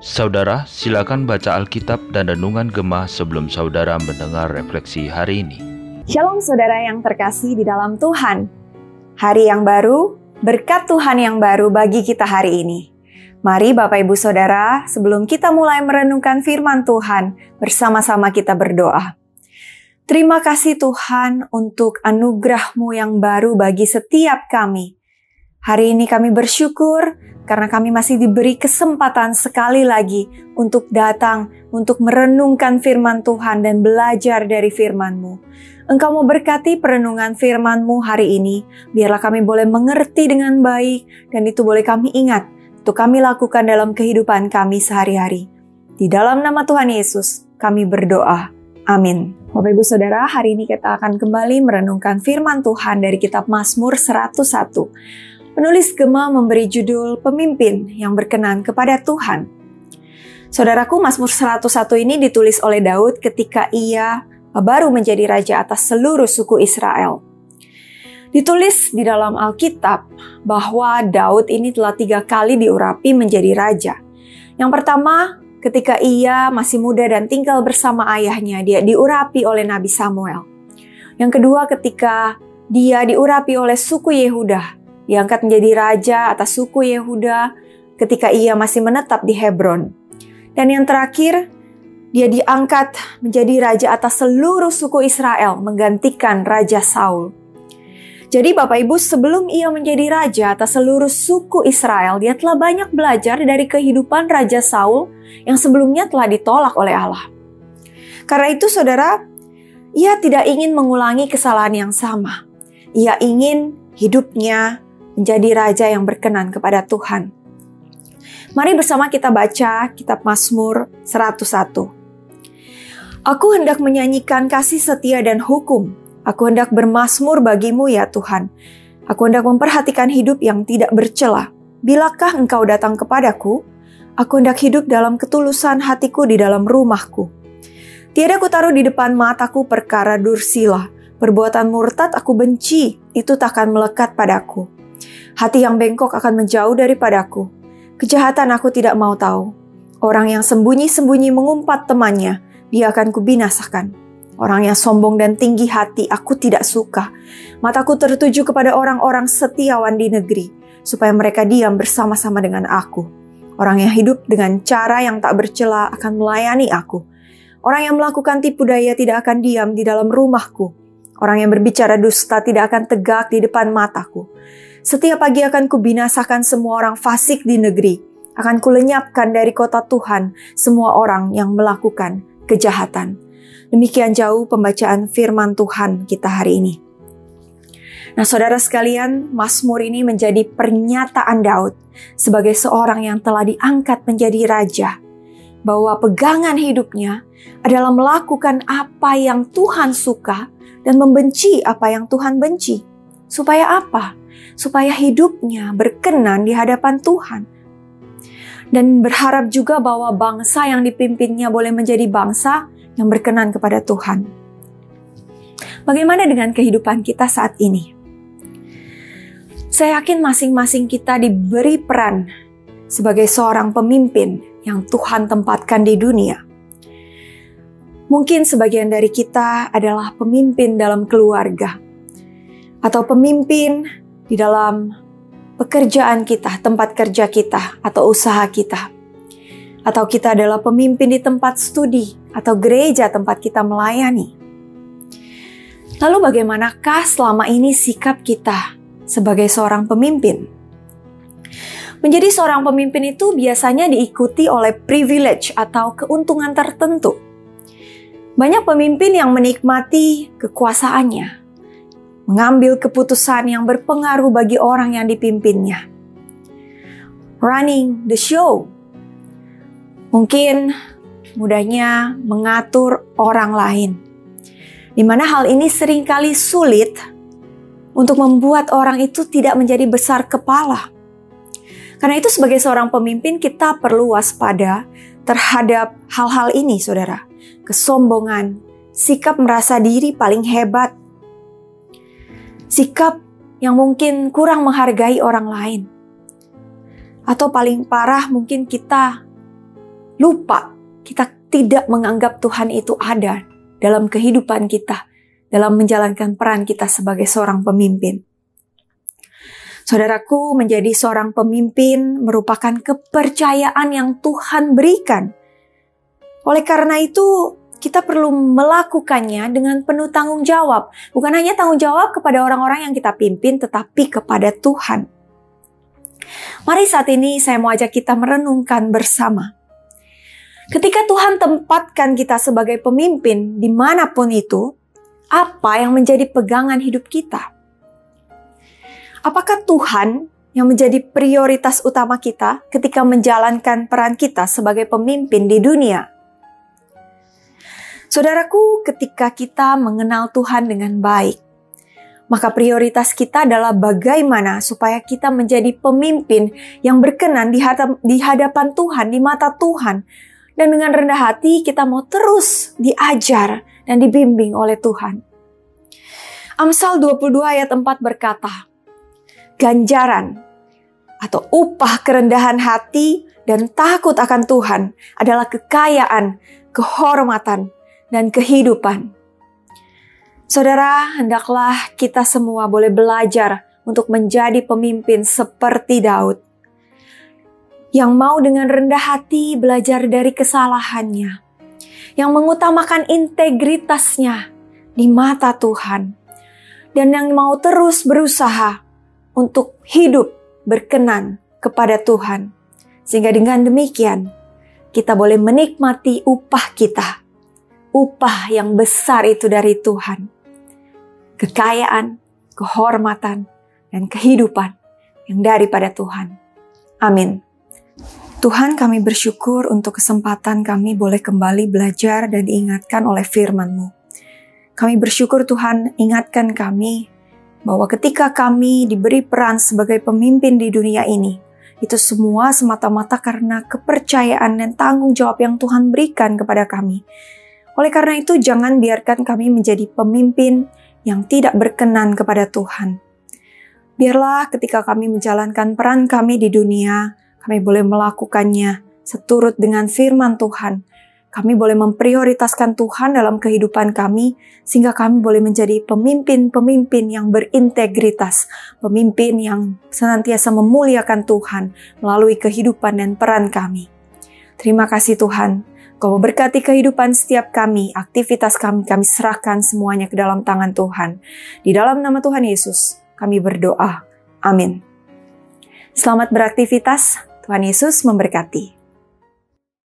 Saudara, silakan baca Alkitab dan Renungan Gemah sebelum saudara mendengar refleksi hari ini. Shalom saudara yang terkasih di dalam Tuhan. Hari yang baru, berkat Tuhan yang baru bagi kita hari ini. Mari Bapak Ibu Saudara, sebelum kita mulai merenungkan firman Tuhan, bersama-sama kita berdoa. Terima kasih Tuhan untuk anugerah-Mu yang baru bagi setiap kami. Hari ini kami bersyukur karena kami masih diberi kesempatan sekali lagi untuk datang, untuk merenungkan firman Tuhan dan belajar dari firman-Mu. Engkau mau berkati perenungan firman-Mu hari ini, biarlah kami boleh mengerti dengan baik dan itu boleh kami ingat untuk kami lakukan dalam kehidupan kami sehari-hari. Di dalam nama Tuhan Yesus, kami berdoa. Amin. Bapak Ibu Saudara, hari ini kita akan kembali merenungkan firman Tuhan dari kitab Mazmur 101. Penulis Gema memberi judul Pemimpin yang berkenan kepada Tuhan. Saudaraku, Mazmur 101 ini ditulis oleh Daud ketika ia baru menjadi raja atas seluruh suku Israel. Ditulis di dalam Alkitab bahwa Daud ini telah tiga kali diurapi menjadi raja. Yang pertama, ketika ia masih muda dan tinggal bersama ayahnya, dia diurapi oleh Nabi Samuel. Yang kedua, ketika dia diurapi oleh suku Yehuda, diangkat menjadi raja atas suku Yehuda ketika ia masih menetap di Hebron. Dan yang terakhir, dia diangkat menjadi raja atas seluruh suku Israel menggantikan Raja Saul. Jadi Bapak Ibu sebelum ia menjadi raja atas seluruh suku Israel, dia telah banyak belajar dari kehidupan Raja Saul yang sebelumnya telah ditolak oleh Allah. Karena itu saudara, ia tidak ingin mengulangi kesalahan yang sama. Ia ingin hidupnya menjadi raja yang berkenan kepada Tuhan. Mari bersama kita baca kitab Mazmur 101. Aku hendak menyanyikan kasih setia dan hukum. Aku hendak bermasmur bagimu ya Tuhan. Aku hendak memperhatikan hidup yang tidak bercela. Bilakah engkau datang kepadaku? Aku hendak hidup dalam ketulusan hatiku di dalam rumahku. Tiada kutaruh di depan mataku perkara dursila. Perbuatan murtad aku benci, itu takkan melekat padaku. Hati yang bengkok akan menjauh daripadaku. Kejahatan aku tidak mau tahu. Orang yang sembunyi-sembunyi mengumpat temannya, dia akan kubinasakan. Orang yang sombong dan tinggi hati aku tidak suka. Mataku tertuju kepada orang-orang setiawan di negeri, supaya mereka diam bersama-sama dengan aku. Orang yang hidup dengan cara yang tak bercela akan melayani aku. Orang yang melakukan tipu daya tidak akan diam di dalam rumahku. Orang yang berbicara dusta tidak akan tegak di depan mataku. Setiap pagi akan kubinasakan semua orang fasik di negeri. Akan kulenyapkan dari kota Tuhan semua orang yang melakukan kejahatan. Demikian jauh pembacaan firman Tuhan kita hari ini. Nah, saudara sekalian, Mazmur ini menjadi pernyataan Daud sebagai seorang yang telah diangkat menjadi raja, bahwa pegangan hidupnya adalah melakukan apa yang Tuhan suka dan membenci apa yang Tuhan benci. Supaya apa? Supaya hidupnya berkenan di hadapan Tuhan. Dan berharap juga bahwa bangsa yang dipimpinnya boleh menjadi bangsa yang berkenan kepada Tuhan. Bagaimana dengan kehidupan kita saat ini? Saya yakin masing-masing kita diberi peran sebagai seorang pemimpin yang Tuhan tempatkan di dunia. Mungkin sebagian dari kita adalah pemimpin dalam keluarga, atau pemimpin di dalam pekerjaan kita, tempat kerja kita, atau usaha kita. Atau kita adalah pemimpin di tempat studi atau gereja tempat kita melayani. Lalu bagaimanakah selama ini sikap kita sebagai seorang pemimpin? Menjadi seorang pemimpin itu biasanya diikuti oleh privilege atau keuntungan tertentu. Banyak pemimpin yang menikmati kekuasaannya, mengambil keputusan yang berpengaruh bagi orang yang dipimpinnya. Running the show. Mungkin mudahnya mengatur orang lain. Di mana hal ini sering kali sulit untuk membuat orang itu tidak menjadi besar kepala. Karena itu sebagai seorang pemimpin kita perlu waspada terhadap hal-hal ini saudara. Kesombongan, sikap merasa diri paling hebat, sikap yang mungkin kurang menghargai orang lain. Atau paling parah mungkin kita lupa, kita tidak menganggap Tuhan itu ada dalam kehidupan kita, dalam menjalankan peran kita sebagai seorang pemimpin. Saudaraku, menjadi seorang pemimpin merupakan kepercayaan yang Tuhan berikan. Oleh karena itu, kita perlu melakukannya dengan penuh tanggung jawab. Bukan hanya tanggung jawab kepada orang-orang yang kita pimpin, tetapi kepada Tuhan. Mari saat ini saya mau ajak kita merenungkan bersama. Ketika Tuhan tempatkan kita sebagai pemimpin di mana pun itu, apa yang menjadi pegangan hidup kita? Apakah Tuhan yang menjadi prioritas utama kita ketika menjalankan peran kita sebagai pemimpin di dunia? Saudaraku, ketika kita mengenal Tuhan dengan baik, maka prioritas kita adalah bagaimana supaya kita menjadi pemimpin yang berkenan di hadapan Tuhan, di mata Tuhan. Dan dengan rendah hati kita mau terus diajar dan dibimbing oleh Tuhan. Amsal 22 ayat 4 berkata, Ganjaran atau upah kerendahan hati dan takut akan Tuhan adalah kekayaan, kehormatan, dan kehidupan. Saudara, hendaklah kita semua boleh belajar untuk menjadi pemimpin seperti Daud. Yang mau dengan rendah hati belajar dari kesalahannya. Yang mengutamakan integritasnya di mata Tuhan. Dan yang mau terus berusaha untuk hidup berkenan kepada Tuhan. Sehingga dengan demikian, kita boleh menikmati upah kita upah yang besar itu dari Tuhan. Kekayaan, kehormatan, dan kehidupan yang daripada Tuhan. Amin. Tuhan kami bersyukur untuk kesempatan kami boleh kembali belajar dan diingatkan oleh firman-Mu. Kami bersyukur Tuhan ingatkan kami bahwa ketika kami diberi peran sebagai pemimpin di dunia ini, itu semua semata-mata karena kepercayaan dan tanggung jawab yang Tuhan berikan kepada kami oleh karena itu, jangan biarkan kami menjadi pemimpin yang tidak berkenan kepada Tuhan. Biarlah ketika kami menjalankan peran kami di dunia, kami boleh melakukannya seturut dengan firman Tuhan. Kami boleh memprioritaskan Tuhan dalam kehidupan kami, sehingga kami boleh menjadi pemimpin-pemimpin yang berintegritas, pemimpin yang senantiasa memuliakan Tuhan melalui kehidupan dan peran kami. Terima kasih, Tuhan. Kau memberkati kehidupan setiap kami, aktivitas kami, kami serahkan semuanya ke dalam tangan Tuhan. Di dalam nama Tuhan Yesus, kami berdoa. Amin. Selamat beraktivitas, Tuhan Yesus memberkati.